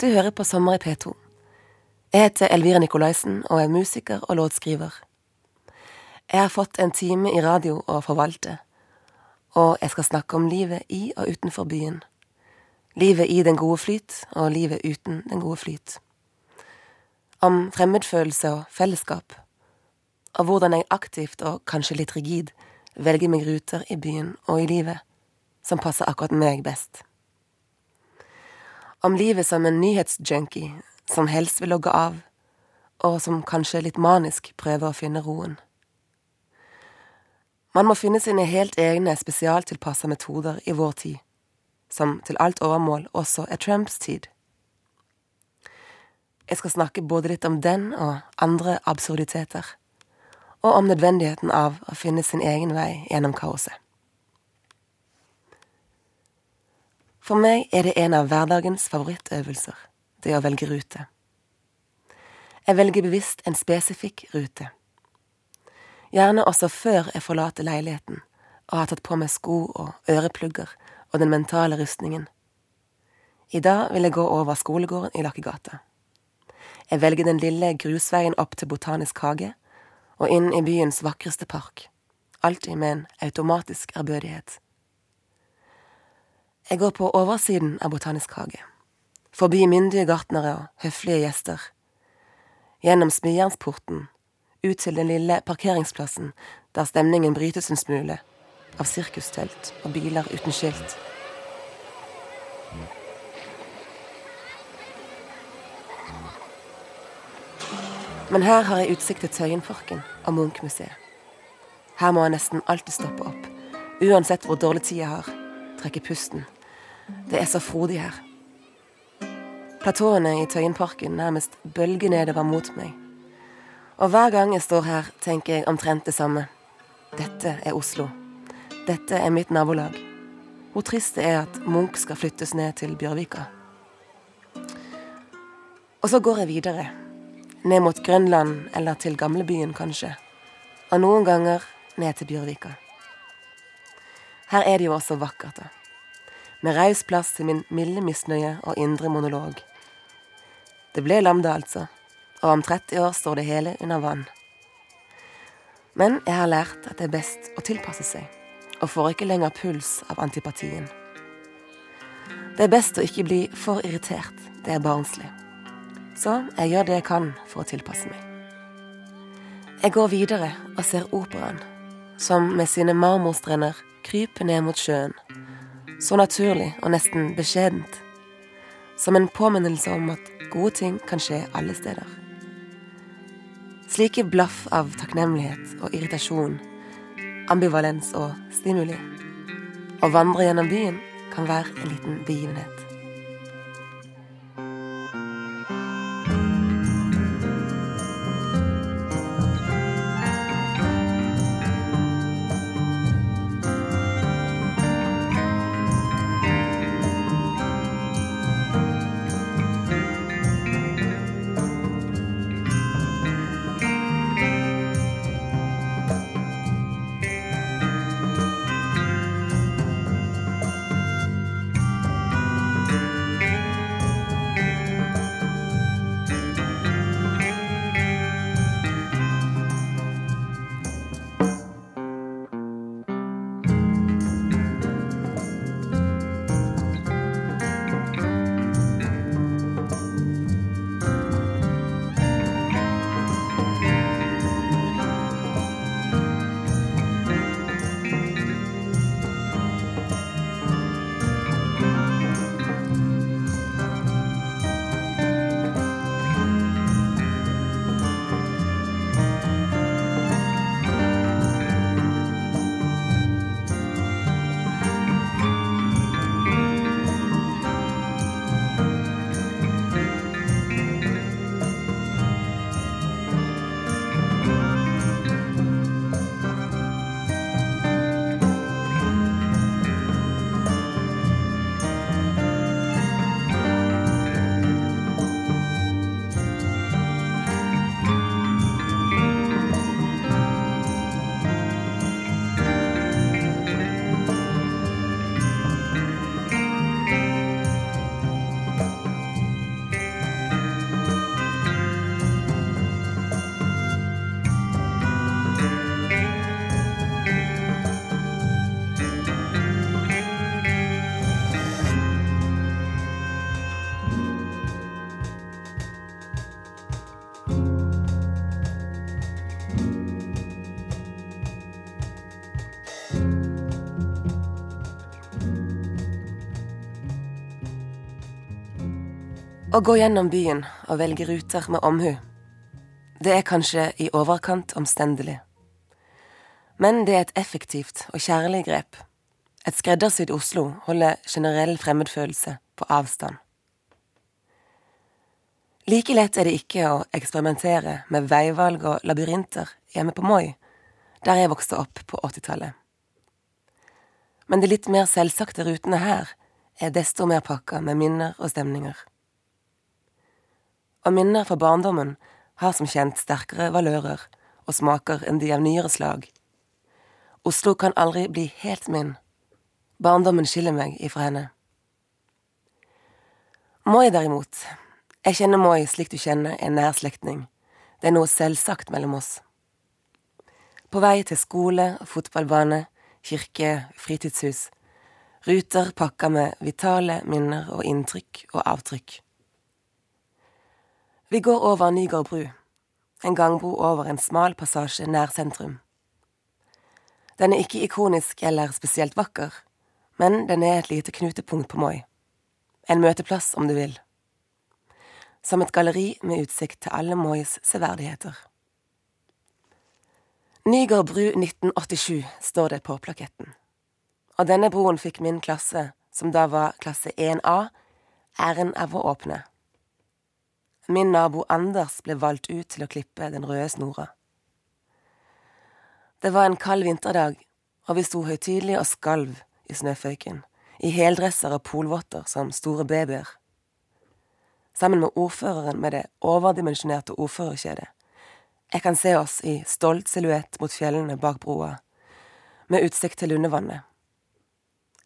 Du hører på Sommer i P2. Jeg heter Elvira Nikolaisen og er musiker og låtskriver. Jeg har fått en time i radio å forvalte, og jeg skal snakke om livet i og utenfor byen. Livet i den gode flyt og livet uten den gode flyt. Om fremmedfølelse og fellesskap. Og hvordan jeg aktivt og kanskje litt rigid velger meg ruter i byen og i livet som passer akkurat meg best. Om livet som en nyhetsjunkie som helst vil logge av, og som kanskje litt manisk prøver å finne roen. Man må finne sine helt egne spesialtilpassa metoder i vår tid, som til alt overmål også er Trumps tid. Jeg skal snakke både litt om den og andre absurditeter, og om nødvendigheten av å finne sin egen vei gjennom kaoset. For meg er det en av hverdagens favorittøvelser, det å velge rute. Jeg velger bevisst en spesifikk rute. Gjerne også før jeg forlater leiligheten og har tatt på meg sko og øreplugger og den mentale rustningen. I dag vil jeg gå over skolegården i Lakkegata. Jeg velger den lille grusveien opp til Botanisk hage og inn i byens vakreste park, alltid med en automatisk ærbødighet. Jeg går på oversiden av Botanisk hage, forbi myndige gartnere og høflige gjester, gjennom smijernsporten, ut til den lille parkeringsplassen der stemningen brytes en smule av sirkustelt og biler uten skilt. Men her har jeg utsikt til Tøyenforken og Munch-museet. Her må jeg nesten alltid stoppe opp, uansett hvor dårlig tid jeg har, trekke pusten det er så frodig her. Platåene i Tøyenparken nærmest bølger nedover mot meg. Og hver gang jeg står her, tenker jeg omtrent det samme. Dette er Oslo. Dette er mitt nabolag. Hvor trist det er at Munch skal flyttes ned til Bjørvika. Og så går jeg videre. Ned mot Grønland eller til gamlebyen, kanskje. Og noen ganger ned til Bjørvika. Her er det jo også vakkert, da med raus plass til min milde misnøye og indre monolog. Det ble Lambda, altså, og om 30 år står det hele under vann. Men jeg har lært at det er best å tilpasse seg, og får ikke lenger puls av antipatien. Det er best å ikke bli for irritert, det er barnslig. Så jeg gjør det jeg kan for å tilpasse meg. Jeg går videre og ser operaen, som med sine marmorstrender kryper ned mot sjøen så naturlig og nesten beskjedent. Som en påminnelse om at gode ting kan skje alle steder. Slike blaff av takknemlighet og irritasjon, ambivalens og stimuli. Å vandre gjennom byen kan være en liten begivenhet. Å gå gjennom byen og velge ruter med omhu, det er kanskje i overkant omstendelig. Men det er et effektivt og kjærlig grep. Et skreddersydd Oslo holder generell fremmedfølelse på avstand. Like lett er det ikke å eksperimentere med veivalg og labyrinter hjemme på Moi, der jeg vokste opp på 80-tallet. Men de litt mer selvsagte rutene her er desto mer pakka med minner og stemninger og minner fra barndommen har som kjent sterkere valører og smaker enn de av nyere slag. Oslo kan aldri bli helt min. Barndommen skiller meg ifra henne. Moi derimot, jeg kjenner Moi slik du kjenner en nær slektning. Det er noe selvsagt mellom oss. På vei til skole, fotballbane, kirke, fritidshus. Ruter pakka med vitale minner og inntrykk og avtrykk. Vi går over Nygård bru, en gangbro over en smal passasje nær sentrum. Den er ikke ikonisk eller spesielt vakker, men den er et lite knutepunkt på Moi. En møteplass, om du vil. Som et galleri med utsikt til alle Mois severdigheter. Nygård bru 1987 står det på plaketten. Og denne broen fikk min klasse, som da var klasse 1A, æren av å åpne. Min nabo Anders ble valgt ut til å klippe den røde snora. Det var en kald vinterdag, og vi sto høytidelig og skalv i snøføyken, i heldresser og polvotter som store babyer. Sammen med ordføreren med det overdimensjonerte ordførerkjedet. Jeg kan se oss i stolt silhuett mot fjellene bak broa, med utsikt til Lundevannet.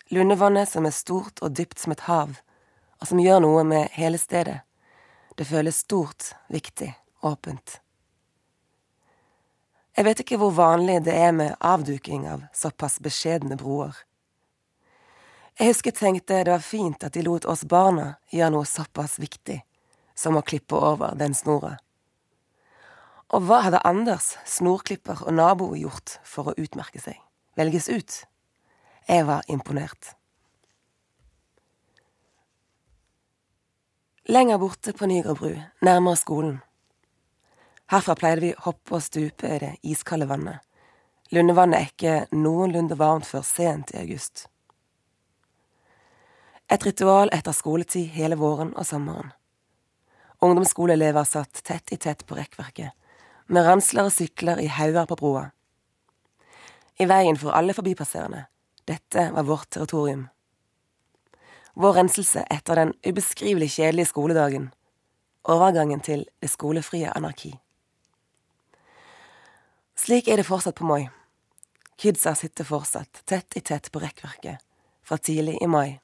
Lundevannet som er stort og dypt som et hav, og som gjør noe med hele stedet det føles stort, viktig, åpent. Jeg vet ikke hvor vanlig det er med avduking av såpass beskjedne broer. Jeg husker jeg tenkte det var fint at de lot oss barna gjøre noe såpass viktig som å klippe over den snora. Og hva hadde Anders, snorklipper og nabo, gjort for å utmerke seg? Velges ut? Jeg var imponert. Lenger borte på Nygårdbru, nærmere skolen. Herfra pleide vi hoppe og stupe i det iskalde vannet. Lundevannet er ikke noenlunde varmt før sent i august. Et ritual etter skoletid hele våren og sommeren. Ungdomsskoleelever satt tett i tett på rekkverket, med ransler og sykler i hauger på broa. I veien for alle forbipasserende. Dette var vårt territorium vår renselse etter den ubeskrivelig kjedelige skoledagen, overgangen til det skolefrie anarki. Slik er det fortsatt på Moi. Kidsa sitter fortsatt tett i tett på rekkverket fra tidlig i mai.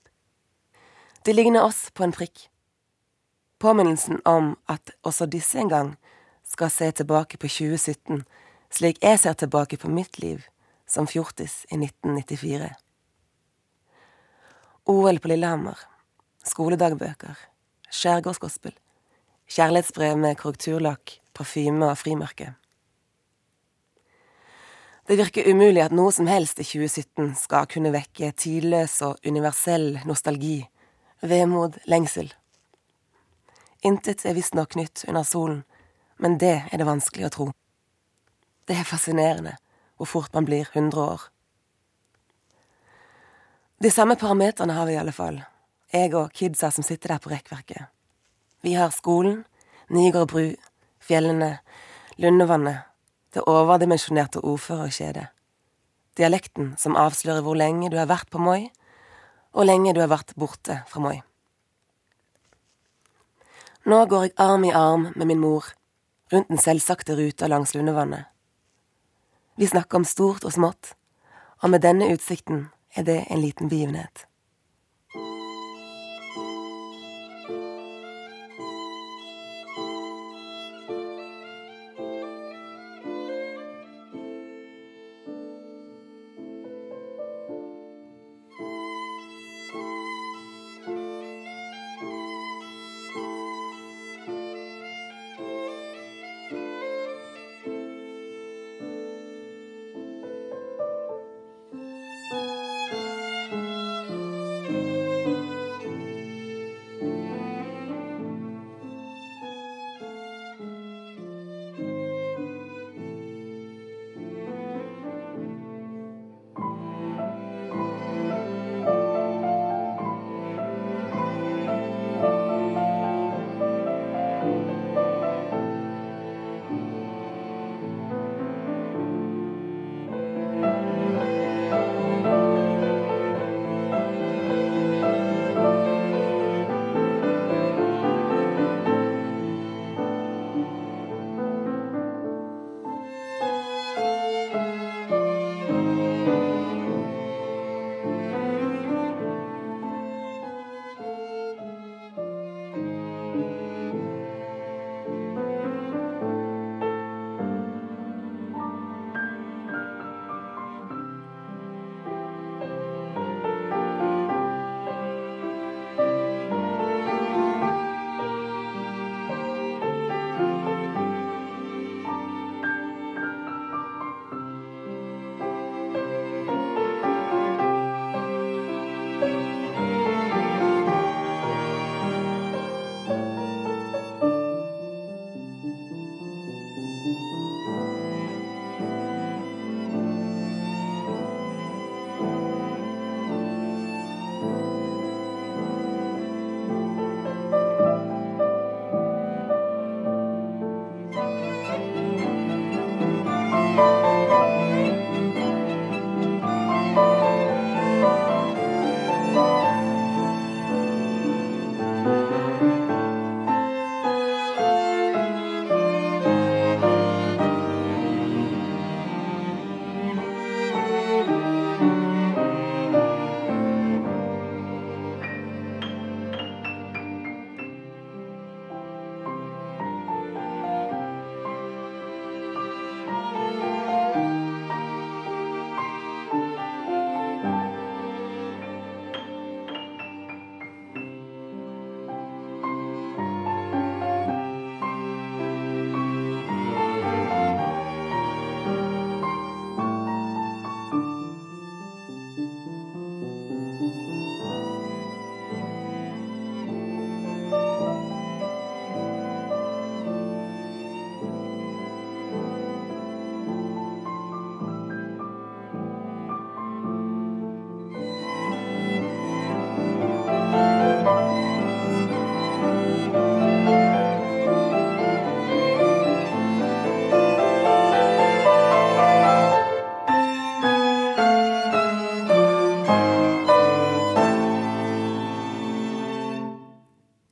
De ligner oss på en prikk. Påminnelsen om at også disse en gang skal se tilbake på 2017 slik jeg ser tilbake på mitt liv som fjortis i 1994. OL på Lillehammer, skoledagbøker, skjærgårdsgospel, kjærlighetsbrev med korrekturlakk, parfyme og frimerke. Det virker umulig at noe som helst i 2017 skal kunne vekke tidløs og universell nostalgi, vemod, lengsel. Intet er visstnok nytt under solen, men det er det vanskelig å tro. Det er fascinerende hvor fort man blir hundre år. De samme parameterne har vi i alle fall, jeg og kidsa som sitter der på rekkverket. Vi har skolen, Nygård bru, fjellene, Lundevannet, det overdimensjonerte ordførerkjedet, dialekten som avslører hvor lenge du har vært på Moi, og lenge du har vært borte fra Moi. Nå går jeg arm i arm med min mor rundt den selvsagte ruta langs Lundevannet. Vi snakker om stort og smått, og med denne utsikten er det en liten begivenhet.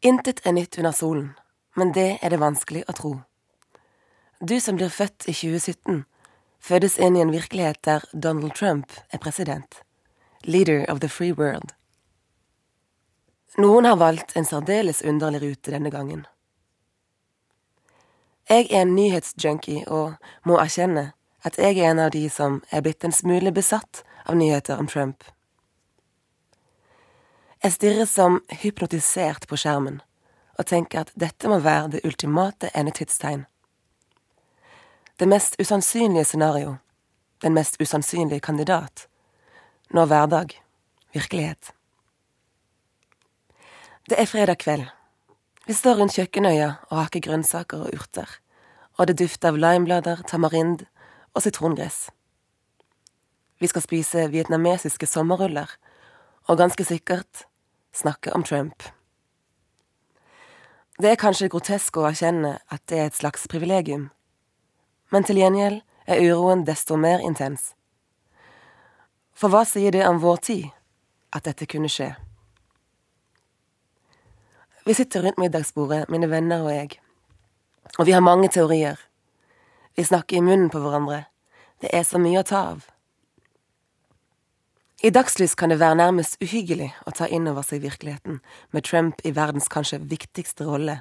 Intet er nytt under solen, men det er det vanskelig å tro. Du som blir født i 2017, fødes inn i en virkelighet der Donald Trump er president. Leader of the free world. Noen har valgt en særdeles underlig rute denne gangen. Jeg er en nyhetsjunkie og må erkjenne at jeg er en av de som er blitt en smule besatt av nyheter om Trump. Jeg stirrer som hypnotisert på skjermen og tenker at dette må være det ultimate endetidstegn. Det mest usannsynlige scenario, den mest usannsynlige kandidat, nå hverdag, virkelighet. Det er fredag kveld. Vi står rundt kjøkkenøya og haker grønnsaker og urter, og det dufter av limeblader, tamarind og sitrongress. Vi skal spise vietnamesiske sommerruller, og ganske sikkert snakke om Trump. Det er kanskje grotesk å erkjenne at det er et slags privilegium, men til gjengjeld er uroen desto mer intens. For hva sier det om vår tid, at dette kunne skje? Vi sitter rundt middagsbordet, mine venner og jeg, og vi har mange teorier. Vi snakker i munnen på hverandre. Det er så mye å ta av. I dagslys kan det være nærmest uhyggelig å ta inn over seg virkeligheten, med Trump i verdens kanskje viktigste rolle.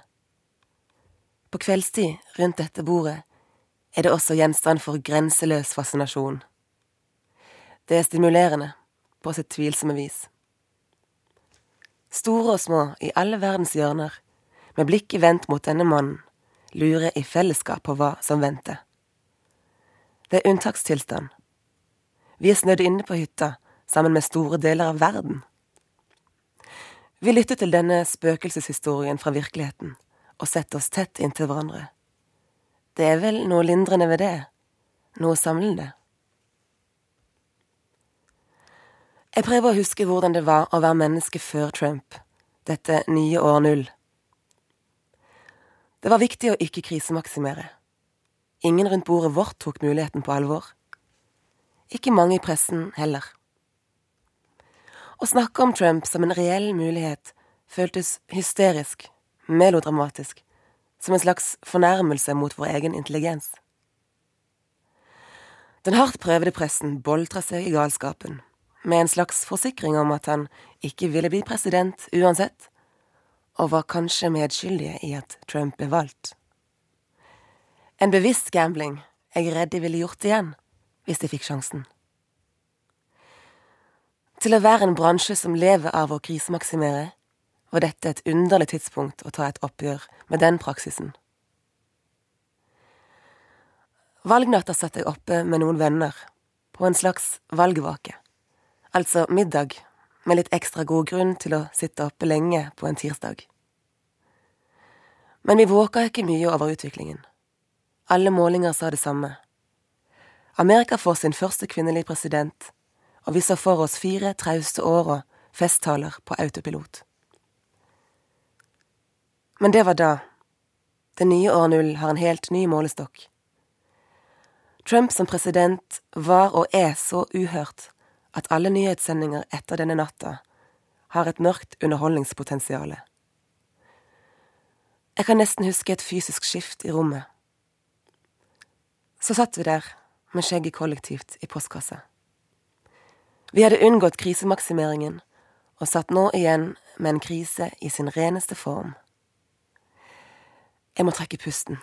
På kveldstid, rundt dette bordet, er det også gjenstand for grenseløs fascinasjon. Det er stimulerende, på sitt tvilsomme vis. Store og små, i alle verdens hjørner, med blikket vendt mot denne mannen, lurer i fellesskap på hva som venter. Det er unntakstilstand. Vi er snødd inne på hytta, sammen med store deler av verden. Vi lytter til denne spøkelseshistorien fra virkeligheten og setter oss tett inntil hverandre. Det er vel noe lindrende ved det, noe samlende. Jeg prøver å huske hvordan det var å være menneske før Trump, dette nye år null. Det var viktig å ikke krisemaksimere. Ingen rundt bordet vårt tok muligheten på alvor. Ikke mange i pressen heller. Å snakke om Trump som en reell mulighet føltes hysterisk, melodramatisk, som en slags fornærmelse mot vår egen intelligens. Den hardt prøvede pressen boltra seg i galskapen, med en slags forsikring om at han ikke ville bli president uansett, og var kanskje medskyldige i at Trump ble valgt. En bevisst gambling jeg er redd de ville gjort igjen hvis de fikk sjansen. Til å være en bransje som lever av å krisemaksimere, var dette et underlig tidspunkt å ta et oppgjør med den praksisen. Valgnatta satt jeg oppe med noen venner, på en slags valgvake, altså middag med litt ekstra god grunn til å sitte oppe lenge på en tirsdag. Men vi våka ikke mye over utviklingen. Alle målinger sa det samme. Amerika får sin første kvinnelige president, og vi så for oss fire trauste år og festtaler på autopilot. Men det var da. Det nye år null har en helt ny målestokk. Trump som president var og er så uhørt at alle nyhetssendinger etter denne natta har et mørkt underholdningspotensial. Jeg kan nesten huske et fysisk skift i rommet. Så satt vi der, med skjegget kollektivt i postkassa. Vi hadde unngått krisemaksimeringen og satt nå igjen med en krise i sin reneste form. Jeg må trekke pusten.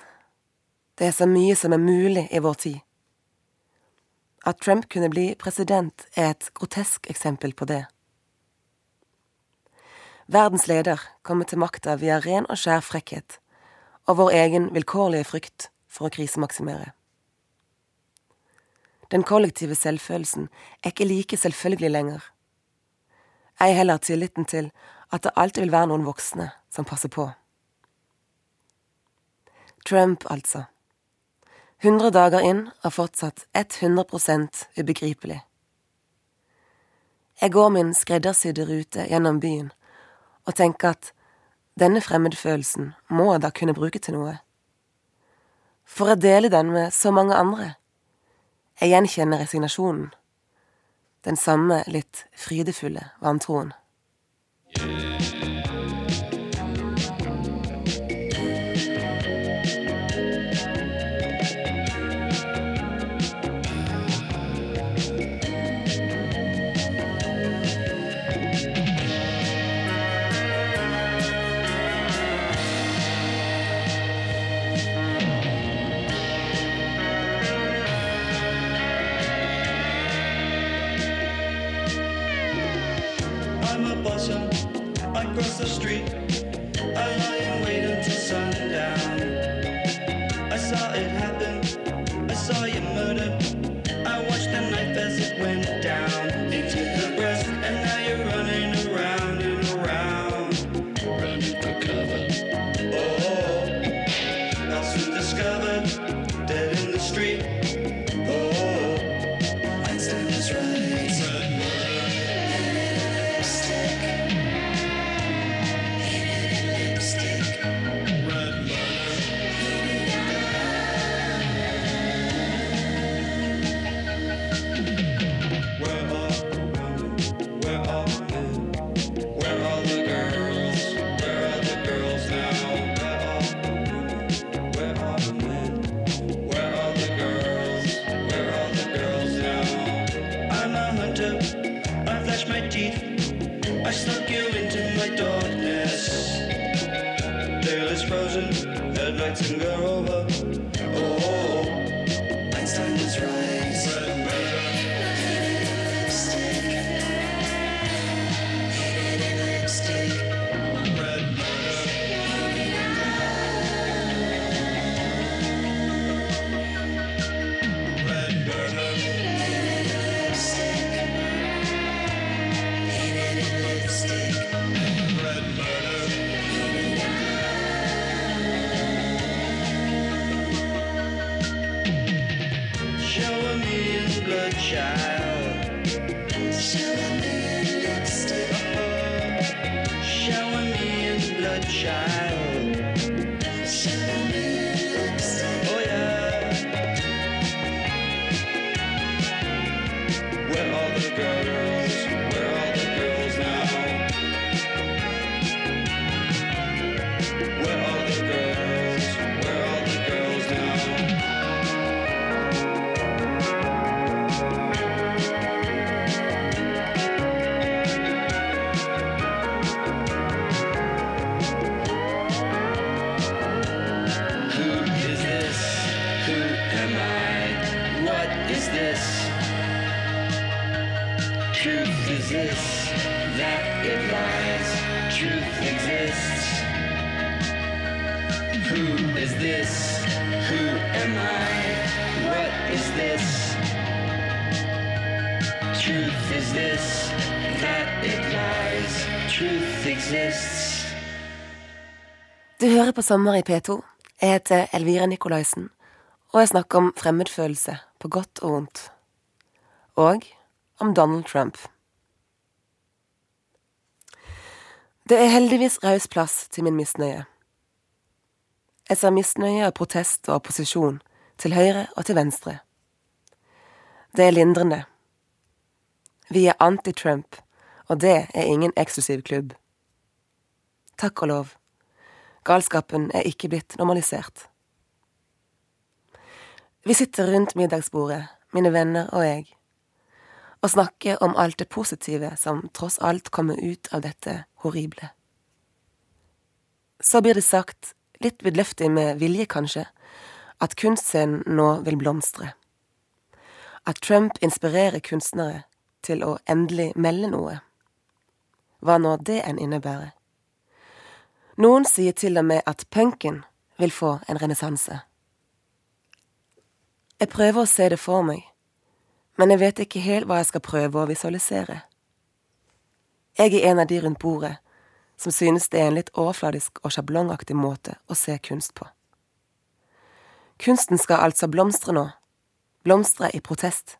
Det er så mye som er mulig i vår tid. At Trump kunne bli president, er et grotesk eksempel på det. Verdens leder kommer til makta via ren og skjær frekkhet og vår egen vilkårlige frykt for å krisemaksimere. Den kollektive selvfølelsen er ikke like selvfølgelig lenger. Ei heller tilliten til at det alltid vil være noen voksne som passer på. Trump, altså. 100 dager inn er fortsatt 100 ubegripelig. Jeg går min skreddersydde rute gjennom byen og tenker at denne fremmedfølelsen må jeg da kunne bruke til noe. For å dele den med så mange andre. Jeg gjenkjenner resignasjonen. Den samme litt frydefulle vantroen. På Sommer i P2. Jeg heter Elvira Nikolaisen, og jeg snakker om fremmedfølelse på godt og vondt. Og om Donald Trump. Det er heldigvis raus plass til min misnøye. Jeg ser misnøye og protest og opposisjon til høyre og til venstre. Det er lindrende. Vi er anti-Trump, og det er ingen eksklusiv klubb. Takk og lov. Galskapen er ikke blitt normalisert. Vi sitter rundt middagsbordet, mine venner og jeg, og snakker om alt det positive som tross alt kommer ut av dette horrible. Så blir det sagt, litt vidløftig med vilje kanskje, at kunstscenen nå vil blomstre. At Trump inspirerer kunstnere til å endelig melde noe. Hva nå det enn innebærer. Noen sier til og med at punken vil få en renessanse. Jeg prøver å se det for meg, men jeg vet ikke helt hva jeg skal prøve å visualisere. Jeg er en av de rundt bordet som synes det er en litt overfladisk og sjablongaktig måte å se kunst på. Kunsten skal altså blomstre nå, blomstre i protest.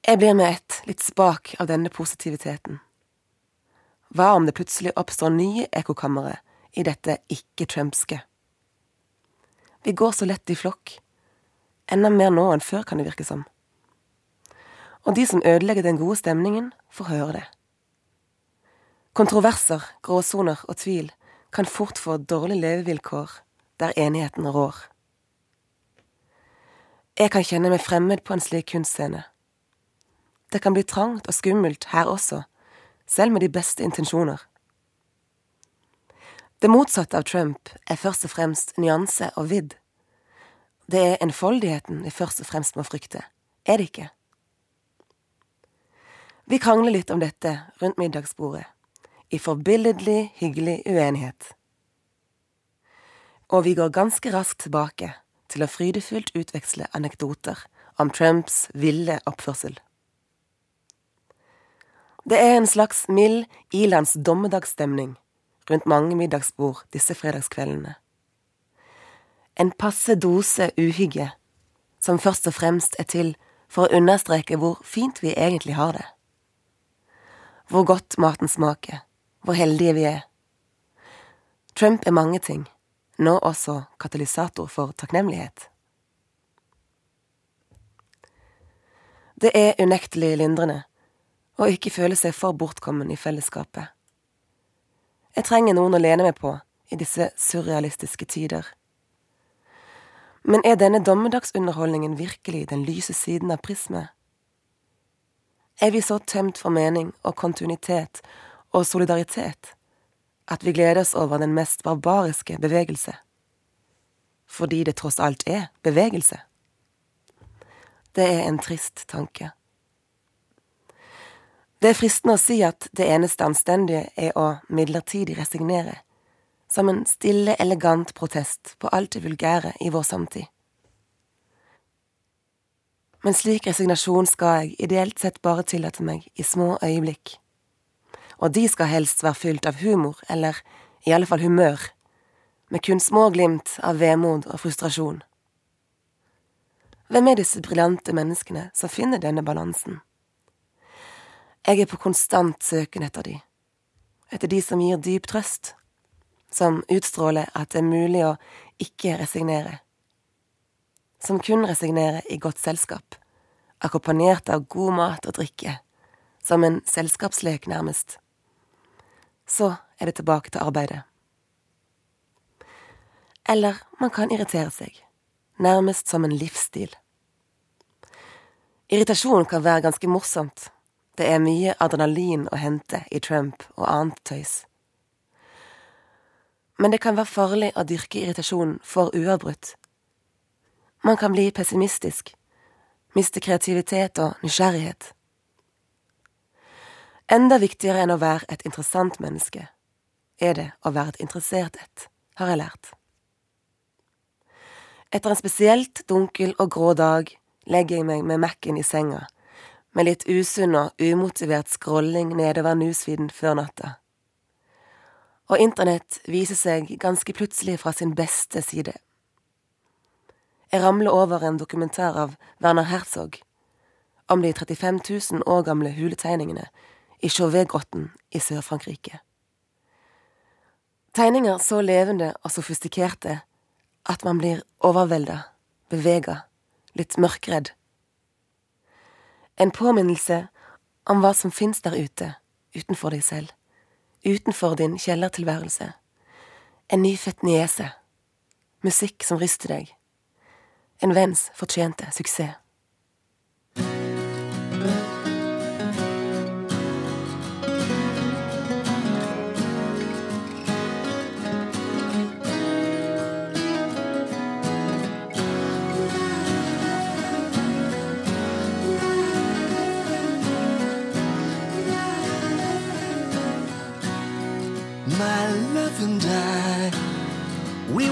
Jeg blir med ett litt spak av denne positiviteten. Hva om det plutselig oppstår nye ekkokamre i dette ikke-trumpske? Vi går så lett i flokk. Enda mer nå enn før, kan det virke som. Og de som ødelegger den gode stemningen, får høre det. Kontroverser, gråsoner og tvil kan fort få dårlige levevilkår der enigheten rår. Jeg kan kjenne meg fremmed på en slik kunstscene. Det kan bli trangt og skummelt her også, selv med de beste intensjoner. Det motsatte av Trump er først og fremst nyanse og vidd. Det er enfoldigheten vi først og fremst må frykte, er det ikke? Vi krangler litt om dette rundt middagsbordet, i forbilledlig hyggelig uenighet. Og vi går ganske raskt tilbake til å frydefullt utveksle anekdoter om Trumps ville oppførsel. Det er en slags mild ilands dommedagsstemning rundt mange middagsbord disse fredagskveldene. En passe dose uhygge som først og fremst er til for å understreke hvor fint vi egentlig har det. Hvor godt maten smaker, hvor heldige vi er. Trump er mange ting, nå også katalysator for takknemlighet. Det er unektelig lindrende å ikke føle seg for bortkommen i fellesskapet. Jeg trenger noen å lene meg på i disse surrealistiske tider. Men er denne dommedagsunderholdningen virkelig den lyse siden av prismet? Er vi så tømt for mening og kontinuitet og solidaritet at vi gleder oss over den mest barbariske bevegelse? Fordi det tross alt er bevegelse? Det er en trist tanke. Det er fristende å si at det eneste anstendige er å midlertidig resignere, som en stille, elegant protest på alt det vulgære i vår samtid. Men slik resignasjon skal jeg ideelt sett bare tillate meg i små øyeblikk. Og de skal helst være fylt av humor, eller i alle fall humør, med kun små glimt av vemod og frustrasjon. Hvem er disse briljante menneskene som finner denne balansen? Jeg er på konstant søken etter de, etter de som gir dyp trøst, som utstråler at det er mulig å ikke resignere, som kun resignerer i godt selskap, akkompagnert av god mat og drikke, som en selskapslek nærmest. Så er det tilbake til arbeidet. Eller man kan irritere seg, nærmest som en livsstil. Irritasjon kan være ganske morsomt. Det er mye adrenalin å hente i Trump og annet tøys. Men det kan være farlig å dyrke irritasjon for uavbrutt. Man kan bli pessimistisk, miste kreativitet og nysgjerrighet. Enda viktigere enn å være et interessant menneske, er det å være et interessert et, har jeg lært. Etter en spesielt dunkel og grå dag legger jeg meg med Mac-en i senga, med litt usunn og umotivert scrolling nedover newsfeeden før natta. Og internett viser seg ganske plutselig fra sin beste side. Jeg ramler over en dokumentar av Werner Herzog om de 35 000 år gamle huletegningene i Chauvet-grotten i Sør-Frankrike. Tegninger så levende og sofistikerte at man blir overvelda, bevega, litt mørkredd. En påminnelse om hva som fins der ute, utenfor deg selv, utenfor din kjellertilværelse. En nyfødt niese. Musikk som ryster deg. En venns fortjente suksess.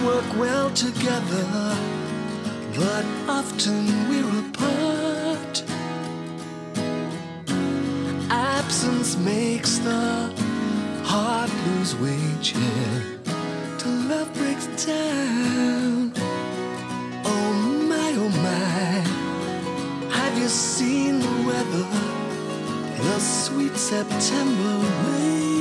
Work well together, but often we're apart. Absence makes the heart lose weight, yeah. Till love breaks down. Oh my, oh my, have you seen the weather? The sweet September rain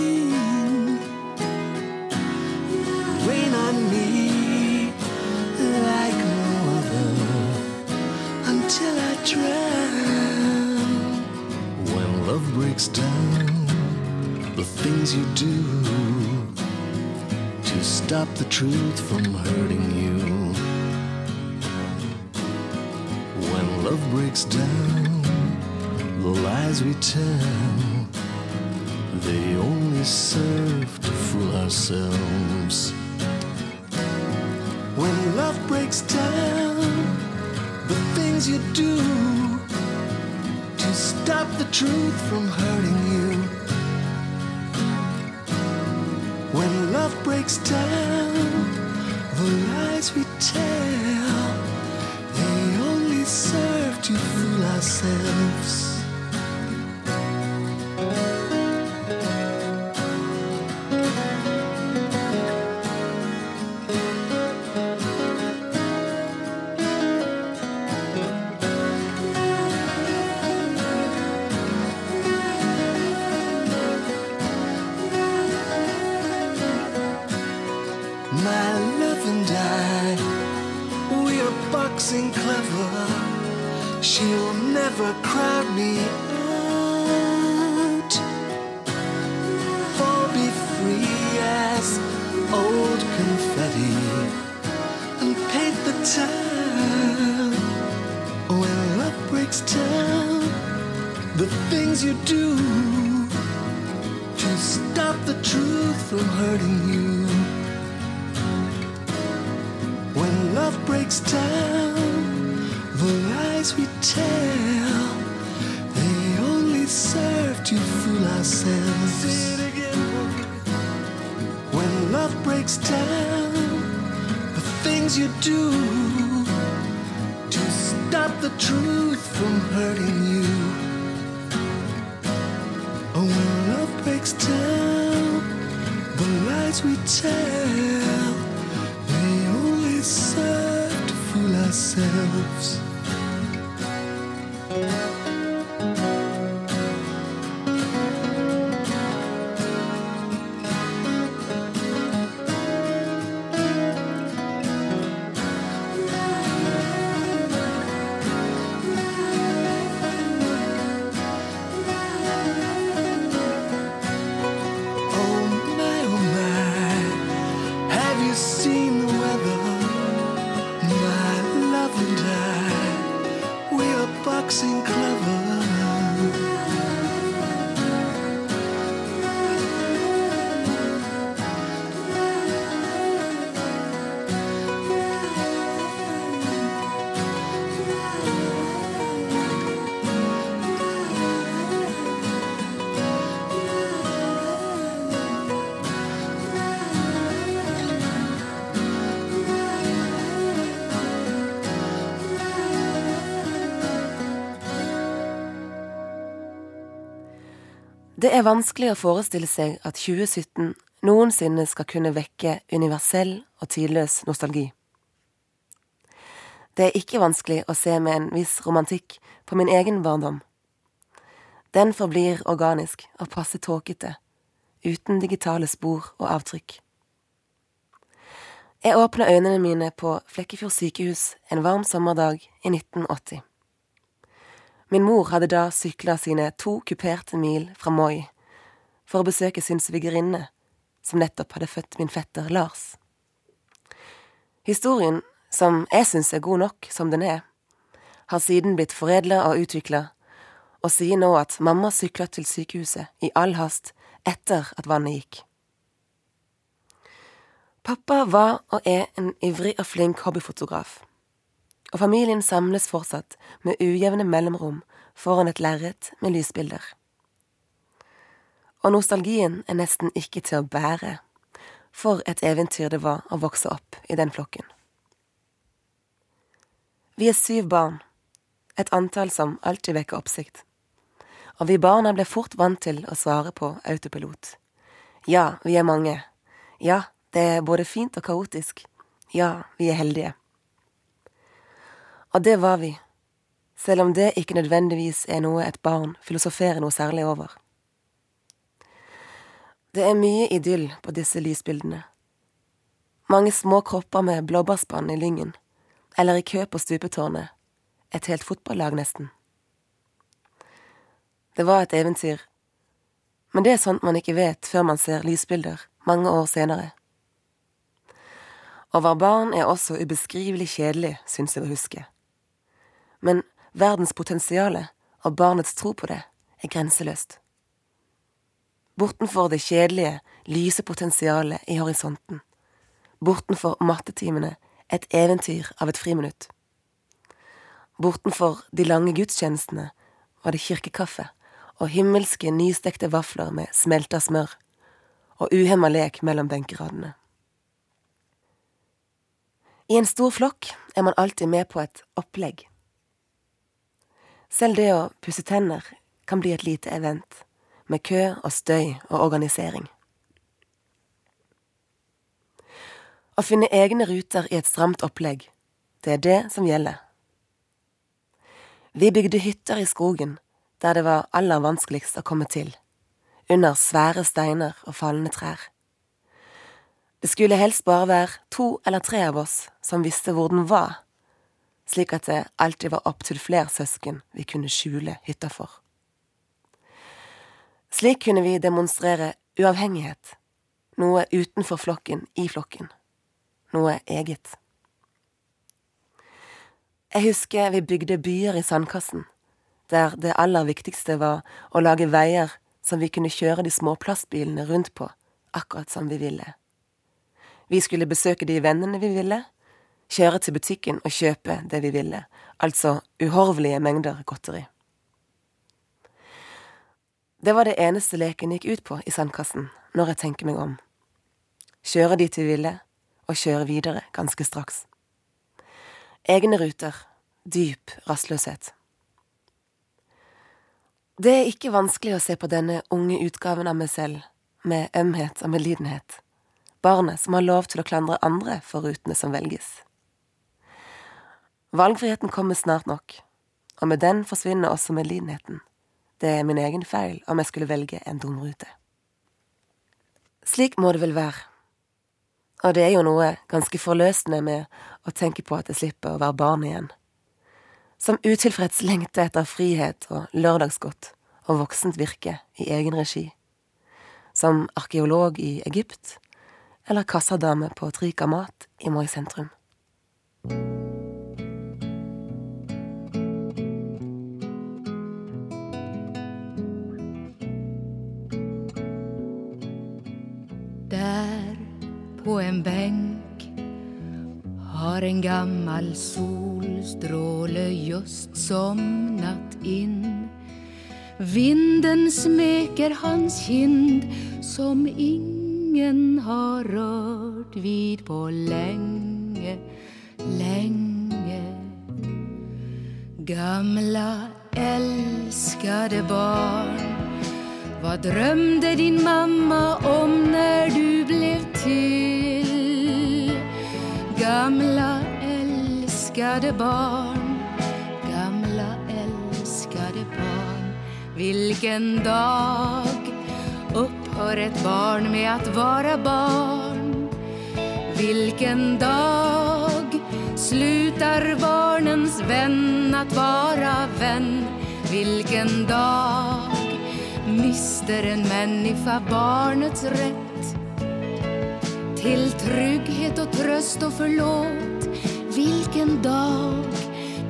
things you do to stop the truth from hurting you. When love breaks down, the lies we tell they only serve to fool ourselves. When love breaks down, the things you do to stop stop the truth from hurting you. Breaks down, the lies we tell, they only serve to fool ourselves. Town. When love breaks down, the things you do to stop the truth from hurting you. When love breaks down, the lies we tell, they only serve to fool ourselves. When love breaks down, the things you do the truth from hurting you. Oh, when love breaks down, the lies we tell, they only serve to fool ourselves. Det er vanskelig å forestille seg at 2017 noensinne skal kunne vekke universell og tidløs nostalgi. Det er ikke vanskelig å se med en viss romantikk på min egen barndom. Den forblir organisk og passe tåkete, uten digitale spor og avtrykk. Jeg åpna øynene mine på Flekkefjord sykehus en varm sommerdag i 1980. Min mor hadde da sykla sine to kuperte mil fra Moi for å besøke sin svigerinne, som nettopp hadde født min fetter Lars. Historien, som jeg syns er god nok som den er, har siden blitt foredla og utvikla, og sier nå at mamma sykla til sykehuset i all hast etter at vannet gikk. Pappa var og er en ivrig og flink hobbyfotograf og familien samles fortsatt med ujevne mellomrom foran et lerret med lysbilder. Og nostalgien er nesten ikke til å bære, for et eventyr det var å vokse opp i den flokken. Vi er syv barn, et antall som alltid vekker oppsikt. Og vi barna ble fort vant til å svare på autopilot. Ja, vi er mange. Ja, det er både fint og kaotisk. Ja, vi er heldige. Og det var vi, selv om det ikke nødvendigvis er noe et barn filosoferer noe særlig over. Det er mye idyll på disse lysbildene. Mange små kropper med blåbærspann i lyngen, eller i kø på stupetårnet, et helt fotballag nesten. Det var et eventyr, men det er sånt man ikke vet før man ser lysbilder mange år senere. Å være barn er også ubeskrivelig kjedelig, syns jeg å huske. Men verdens potensiale og barnets tro på det er grenseløst. Bortenfor det kjedelige, lyse potensialet i horisonten. Bortenfor mattetimene et eventyr av et friminutt. Bortenfor de lange gudstjenestene var det kirkekaffe og himmelske nystekte vafler med smelta smør, og uhemma lek mellom benkeradene. I en stor flokk er man alltid med på et opplegg. Selv det å pusse tenner kan bli et lite event, med kø og støy og organisering. Å finne egne ruter i et stramt opplegg, det er det som gjelder. Vi bygde hytter i skogen, der det var aller vanskeligst å komme til, under svære steiner og fallende trær. Det skulle helst bare være to eller tre av oss som visste hvor den var, slik at det alltid var opptil flere søsken vi kunne skjule hytta for. Slik kunne vi demonstrere uavhengighet, noe utenfor flokken i flokken, noe eget. Jeg husker vi bygde byer i sandkassen, der det aller viktigste var å lage veier som vi kunne kjøre de små plastbilene rundt på, akkurat som vi ville. Vi skulle besøke de vennene vi ville, kjøre til butikken og kjøpe det vi ville, altså uhorvelige mengder godteri. Det var det eneste leken gikk ut på i sandkassen, når jeg tenker meg om. Kjøre dit vi ville, og kjøre videre ganske straks. Egne ruter, dyp rastløshet. Det er ikke vanskelig å se på denne unge utgaven av meg selv med ømhet og medlidenhet, barnet som har lov til å klandre andre for rutene som velges. Valgfriheten kommer snart nok, og med den forsvinner også medlidenheten. Det er min egen feil om jeg skulle velge en dum rute. Slik må det vel være. Og det er jo noe ganske forløsende med å tenke på at jeg slipper å være barn igjen. Som utilfreds lengter etter frihet og lørdagsgodt og voksent virke i egen regi. Som arkeolog i Egypt, eller kassadame på Trika Mat i Moi sentrum. På en benk har en gammal solstråle just somnat in. Vinden smeker hans kind som ingen har rørt vid på lenge, lenge. Gamla älskade barn vad drømte din mamma om når du ble till? Älskade barn, gamla älskade barn. Vilken dag upphör ett barn med att vara barn? Vilken dag slutar barnens vän att vara vän? Vilken dag mister en människa barnets rätt till trygghet och tröst och förlåt. Vilken dag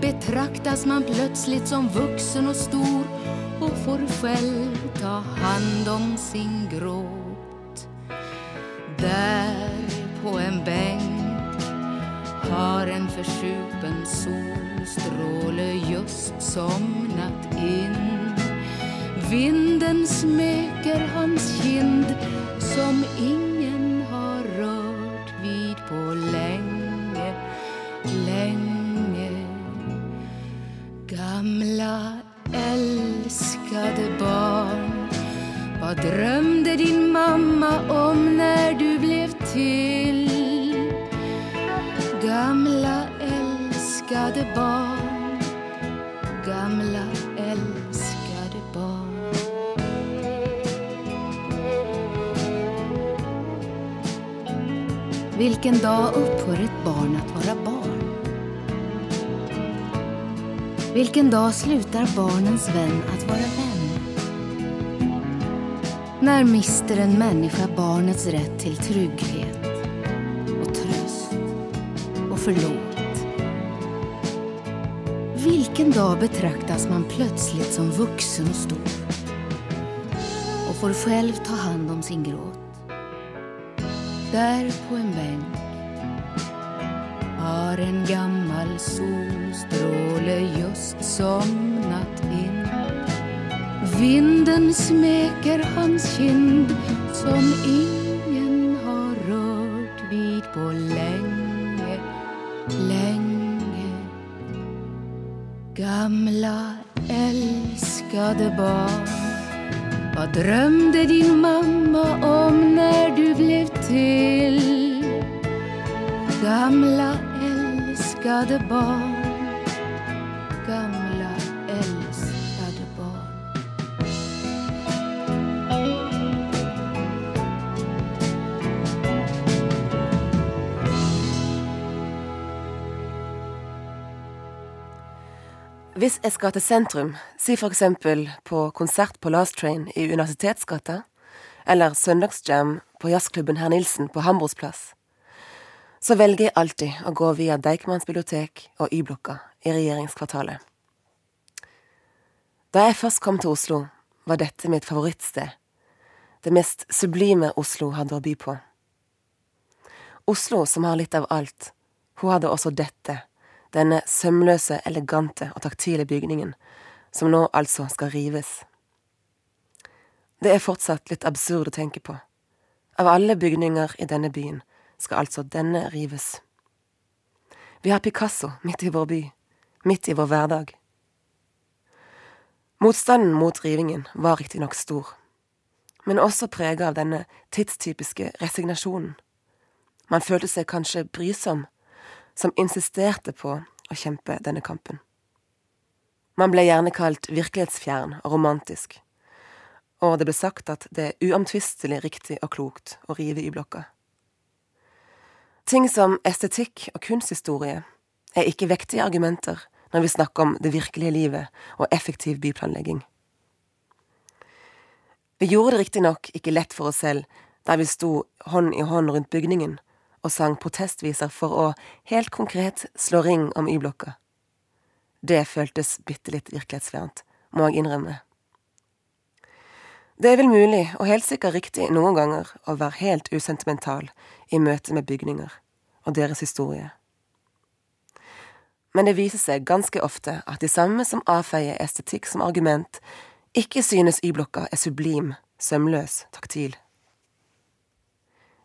betraktas man plötsligt som vuxen och stor och får själv ta hand om sin gråt. Där på en bänk har en försupen solstråle just somnat in. Vinden smeker hans kind som ingen Vilken dag upphör ett barn att vara barn? Vilken dag slutar barnens vän att vara vän? När mister en människa barnets rätt till trygghet och tröst och förlåt? Vilken dag betraktas man plötsligt som vuxen och stor och får själv ta hand om sin gråt? Där på en bänk har en gammal solstråle just somnat in. vinden smeker hans kind som ingen har rørt vid på lenge, lenge. Gamla älskade barn Vad drömde din mamma om när till? Gamla älskade barn Gamla älskade barn Hvis jeg skal til sentrum, si eksempel på konsert på Last Train i Universitetsgata, eller søndagsjam på jazzklubben Herr Nilsen på Hambros plass, så velger jeg alltid å gå via Deichmans bibliotek og Y-blokka i regjeringskvartalet. Da jeg først kom til Oslo, var dette mitt favorittsted, det mest sublime Oslo hadde å by på. Oslo som har litt av alt, hun hadde også dette, denne sømløse, elegante og taktile bygningen, som nå altså skal rives. Det er fortsatt litt absurd å tenke på. Av alle bygninger i denne byen skal altså denne rives. Vi har Picasso midt i vår by, midt i vår hverdag. Motstanden mot rivingen var riktignok stor, men også prega av denne tidstypiske resignasjonen. Man følte seg kanskje brysom, som insisterte på å kjempe denne kampen. Man ble gjerne kalt virkelighetsfjern og romantisk, og det ble sagt at det er uomtvistelig riktig og klokt å rive Y-blokka. Ting som estetikk og kunsthistorie er ikke vektige argumenter når vi snakker om det virkelige livet og effektiv byplanlegging. Vi gjorde det riktignok ikke lett for oss selv der vi sto hånd i hånd rundt bygningen og sang protestviser for å helt konkret slå ring om Y-blokka. Det føltes bitte litt virkelighetsfjernt, må jeg innrømme. Det er vel mulig, og helt sikkert riktig noen ganger, å være helt usentimental i møte med bygninger og deres historie. Men det viser seg ganske ofte at de samme som avfeier estetikk som argument, ikke synes Y-blokka er sublim, sømløs, taktil.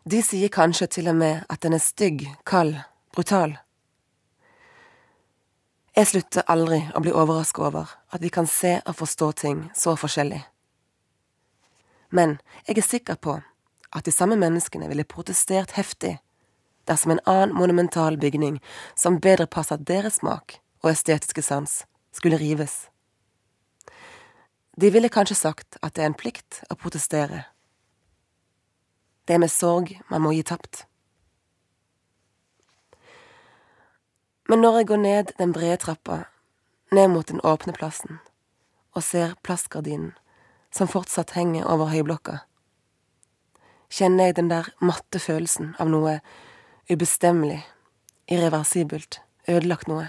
De sier kanskje til og med at den er stygg, kald, brutal. Jeg slutter aldri å bli overrasket over at vi kan se og forstå ting så forskjellig. Men jeg er sikker på at de samme menneskene ville protestert heftig dersom en annen monumental bygning som bedre passer deres smak og estetiske sans, skulle rives. De ville kanskje sagt at det er en plikt å protestere. Det er med sorg man må gi tapt. Men når jeg går ned den brede trappa, ned mot den åpne plassen, og ser plastgardinen som fortsatt henger over høyblokka, kjenner jeg den der matte følelsen av noe ubestemmelig, irreversibelt, ødelagt noe.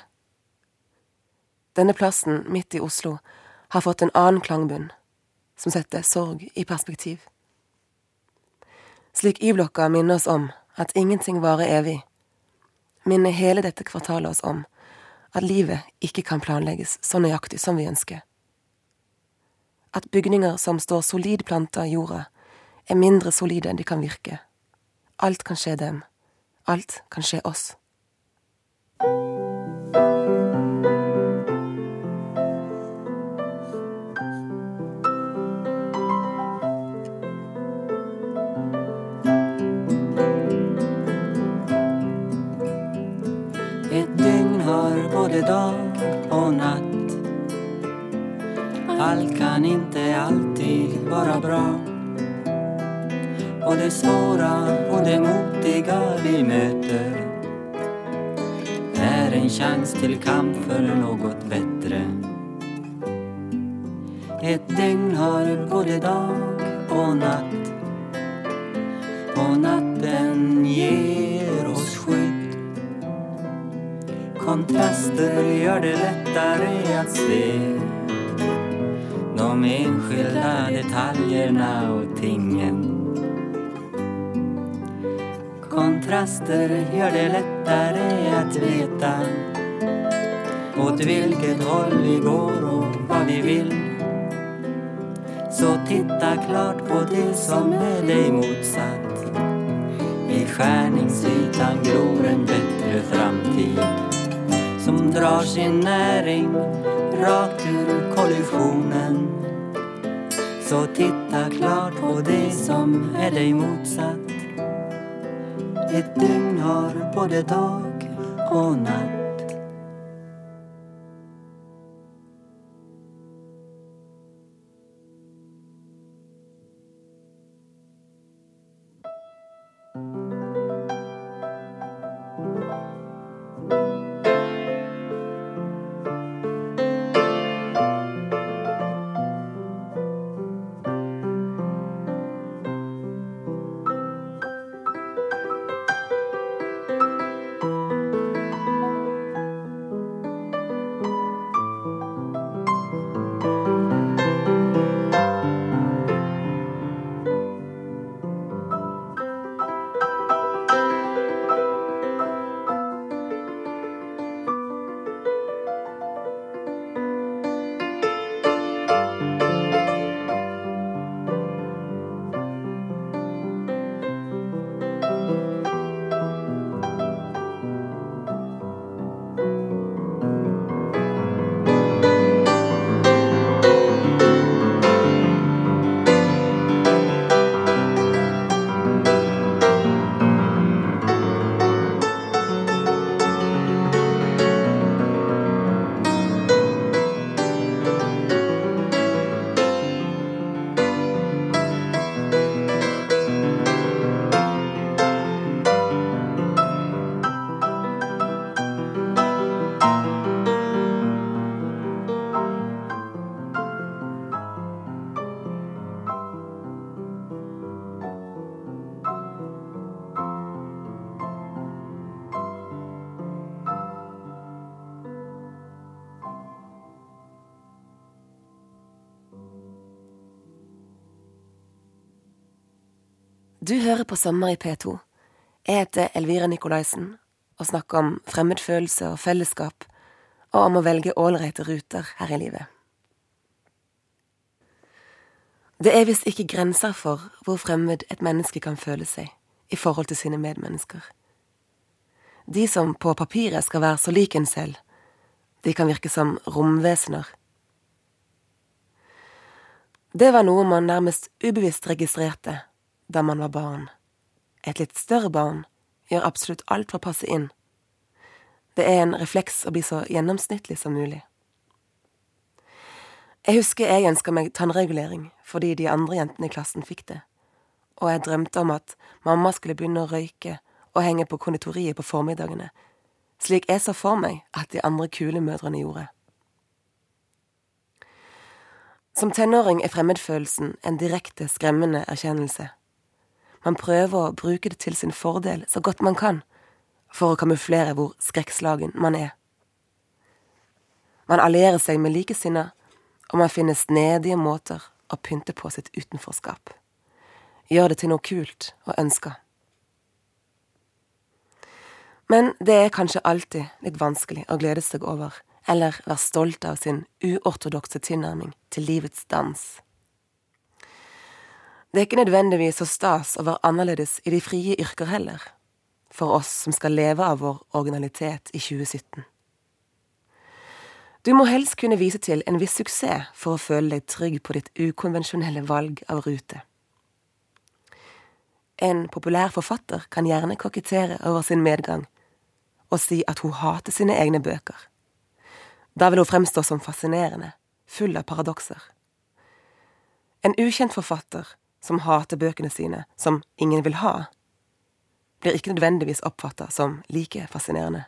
Denne plassen midt i Oslo har fått en annen klangbunn, som setter sorg i perspektiv. Slik Y-blokka minner oss om at ingenting varer evig, minner hele dette kvartalet oss om at livet ikke kan planlegges så nøyaktig som vi ønsker. At bygninger som står solid planta i jorda, er mindre solide enn de kan virke. Alt kan skje dem. Alt kan skje oss. Et dygn har både dag og natt. Allt kan inte alltid vara bra. Och det svåra och det motiga vi möter är en chans till kamp för något bättre. Ett dygn har både dag och natt. Och natten ger oss skydd. Kontraster gör det lättare att se de enskilda detaljerna och tingen. Kontraster gör det lättare att veta åt vilket håll vi går och vad vi vill. Så titta klart på det som är dig motsatt. I skärningsytan gror en bättre framtid som drar sin näring rakt ur kollisionen. Så titta klart på det som er deg motsatt. Et dygn har både dag og natt. Hører på Sommer i P2. Jeg heter Elvira Nikolaisen og snakker om fremmedfølelse og fellesskap, og om å velge ålreite ruter her i livet. Det er visst ikke grenser for hvor fremmed et menneske kan føle seg i forhold til sine medmennesker. De som på papiret skal være så lik en selv, de kan virke som romvesener. Det var noe man nærmest ubevisst registrerte da man var barn. Et litt større barn gjør absolutt alt for å passe inn. Det er en refleks å bli så gjennomsnittlig som mulig. Jeg husker jeg ønska meg tannregulering fordi de andre jentene i klassen fikk det, og jeg drømte om at mamma skulle begynne å røyke og henge på konditoriet på formiddagene, slik jeg så for meg at de andre kulemødrene gjorde. Som tenåring er fremmedfølelsen en direkte skremmende erkjennelse. Man prøver å bruke det til sin fordel så godt man kan, for å kamuflere hvor skrekkslagen man er. Man allierer seg med likesinnede, og man finner snedige måter å pynte på sitt utenforskap. Gjør det til noe kult og ønska. Men det er kanskje alltid litt vanskelig å glede seg over, eller være stolt av sin uortodokse tilnærming til livets dans. Det er ikke nødvendigvis så stas å være annerledes i de frie yrker heller, for oss som skal leve av vår originalitet i 2017. Du må helst kunne vise til en viss suksess for å føle deg trygg på ditt ukonvensjonelle valg av rute. En populær forfatter kan gjerne kokettere over sin medgang og si at hun hater sine egne bøker. Da vil hun fremstå som fascinerende, full av paradokser. En ukjent forfatter som hater bøkene sine, som ingen vil ha, blir ikke nødvendigvis oppfatta som like fascinerende.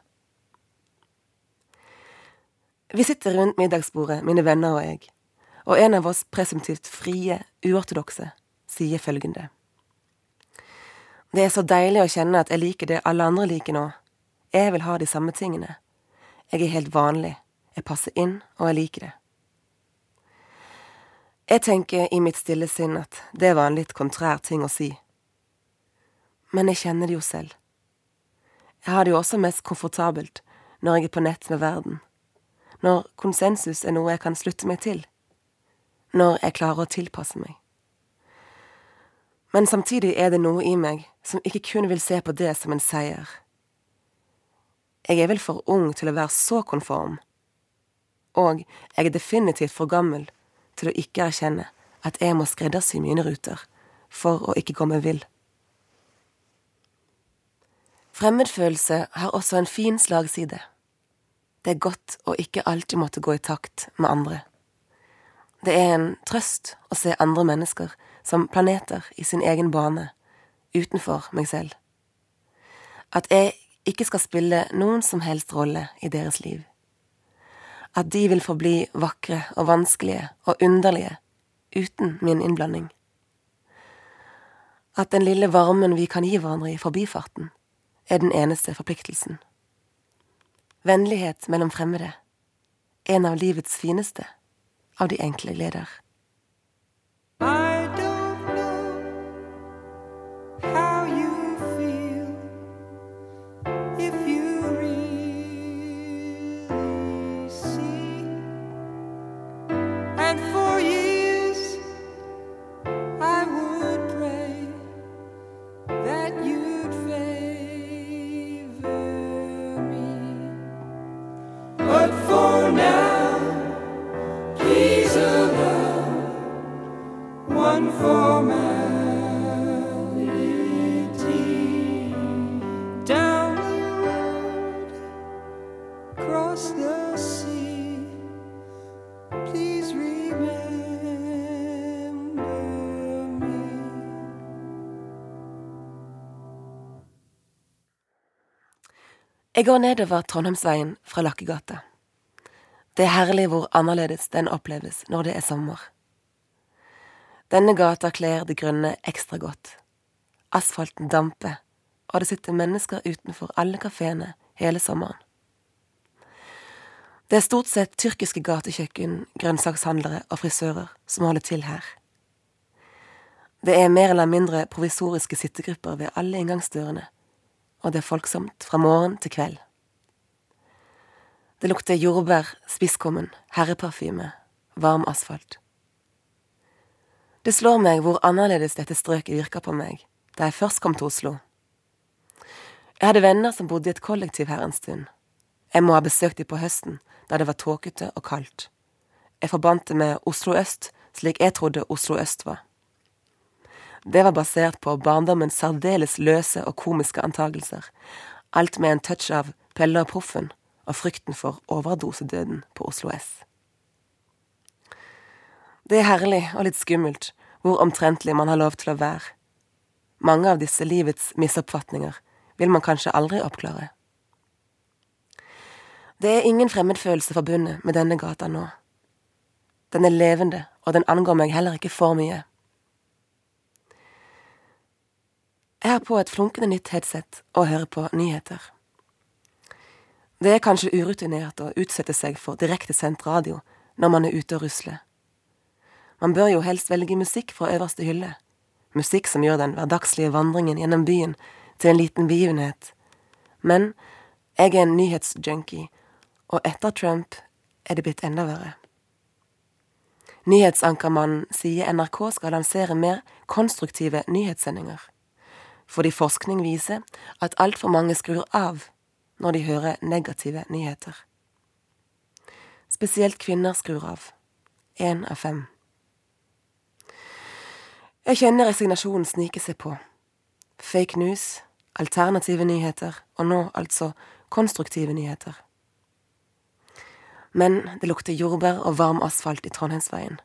Vi sitter rundt middagsbordet, mine venner og jeg, og en av oss presumptivt frie, uortodokse, sier følgende. Det er så deilig å kjenne at jeg liker det alle andre liker nå. Jeg vil ha de samme tingene. Jeg er helt vanlig. Jeg passer inn, og jeg liker det. Jeg tenker i mitt stille sinn at det var en litt kontrær ting å si. Men jeg kjenner det jo selv. Jeg har det jo også mest komfortabelt når jeg er på nett med verden, når konsensus er noe jeg kan slutte meg til, når jeg klarer å tilpasse meg. Men samtidig er det noe i meg som ikke kun vil se på det som en seier. Jeg er vel for ung til å være så konform, og jeg er definitivt for gammel til å ikke erkjenne at jeg må skreddersy mine ruter for å ikke meg vill. Fremmedfølelse har også en fin slagside. Det er godt å ikke alltid måtte gå i takt med andre. Det er en trøst å se andre mennesker som planeter i sin egen bane, utenfor meg selv. At jeg ikke skal spille noen som helst rolle i deres liv. At de vil forbli vakre og vanskelige og underlige uten min innblanding. At den lille varmen vi kan gi hverandre i forbifarten, er den eneste forpliktelsen. Vennlighet mellom fremmede, en av livets fineste av de enkle gleder. Jeg går nedover Trondheimsveien fra Lakkegata. Det er herlig hvor annerledes den oppleves når det er sommer. Denne gata kler det grønne ekstra godt. Asfalten damper, og det sitter mennesker utenfor alle kafeene hele sommeren. Det er stort sett tyrkiske gatekjøkken, grønnsakshandlere og frisører som holder til her. Det er mer eller mindre provisoriske sittegrupper ved alle inngangsdørene, og det er folksomt fra morgen til kveld. Det lukter jordbær, spisskummen, herreparfyme, varm asfalt. Det slår meg hvor annerledes dette strøket virker på meg da jeg først kom til Oslo. Jeg hadde venner som bodde i et kollektiv her en stund. Jeg må ha besøkt dem på høsten, da det var tåkete og kaldt. Jeg forbandt det med Oslo øst, slik jeg trodde Oslo øst var. Det var basert på barndommens særdeles løse og komiske antagelser, alt med en touch av Pelle og Proffen og frykten for overdosedøden på Oslo S. Det er herlig og litt skummelt hvor omtrentlig man har lov til å være. Mange av disse livets misoppfatninger vil man kanskje aldri oppklare. Det er ingen fremmedfølelse forbundet med denne gata nå. Den er levende, og den angår meg heller ikke for mye. Jeg har på et flunkende nytt headset og hører på nyheter. Det er kanskje urutinert å utsette seg for direktesendt radio når man er ute og rusler. Man bør jo helst velge musikk fra øverste hylle, musikk som gjør den hverdagslige vandringen gjennom byen til en liten begivenhet. Men jeg er en nyhetsjunkie, og etter Trump er det blitt enda verre. Nyhetsankermannen sier NRK skal lansere mer konstruktive nyhetssendinger, fordi forskning viser at altfor mange skrur av når de hører negative nyheter. Spesielt kvinner skrur av. Én av fem. Jeg kjenner resignasjonen snike seg på. Fake news, alternative nyheter, og nå altså konstruktive nyheter. Men det lukter jordbær og varm asfalt i Trondheimsveien,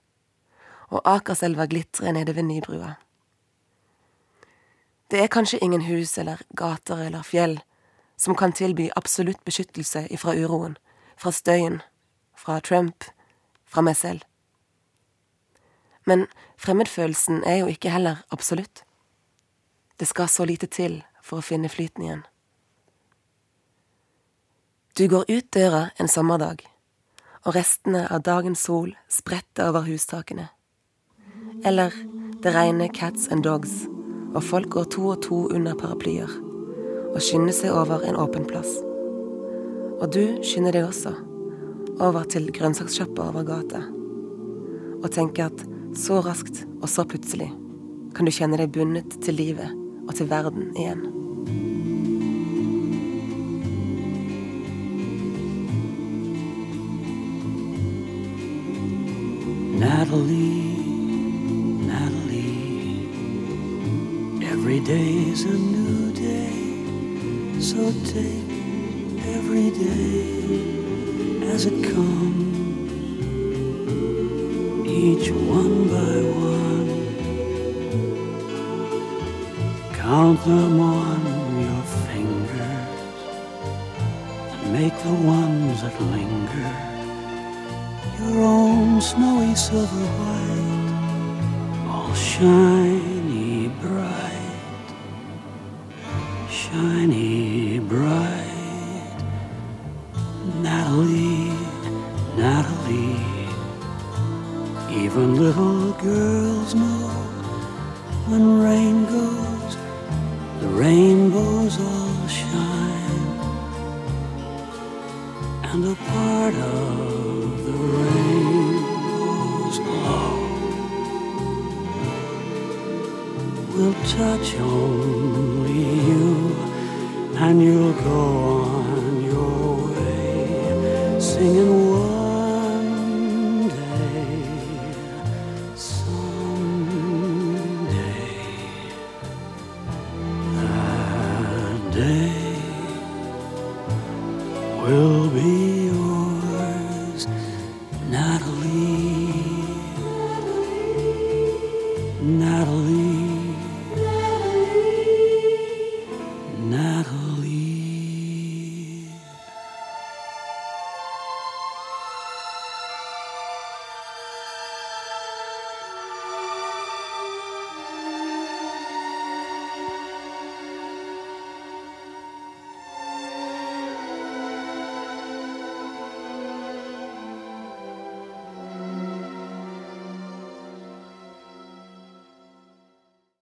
og Akerselva glitrer nede ved Nybrua. Det er kanskje ingen hus eller gater eller fjell som kan tilby absolutt beskyttelse ifra uroen, fra støyen, fra Trump, fra meg selv. Men fremmedfølelsen er jo ikke heller absolutt. Det skal så lite til for å finne flyten igjen. Du går ut døra en sommerdag, og restene av dagens sol spretter over hustakene. Eller det regner cats and dogs, og folk går to og to under paraplyer og skynder seg over en åpen plass. Og du skynder deg også, over til grønnsakssjappa over gata. og tenker at så raskt og så plutselig kan du kjenne deg bundet til livet og til verden igjen. Natalie, every day's a new day, so take every day as it comes, each one by one. Count them on your fingers. And make the ones that linger your own snowy silver white, all shiny shining.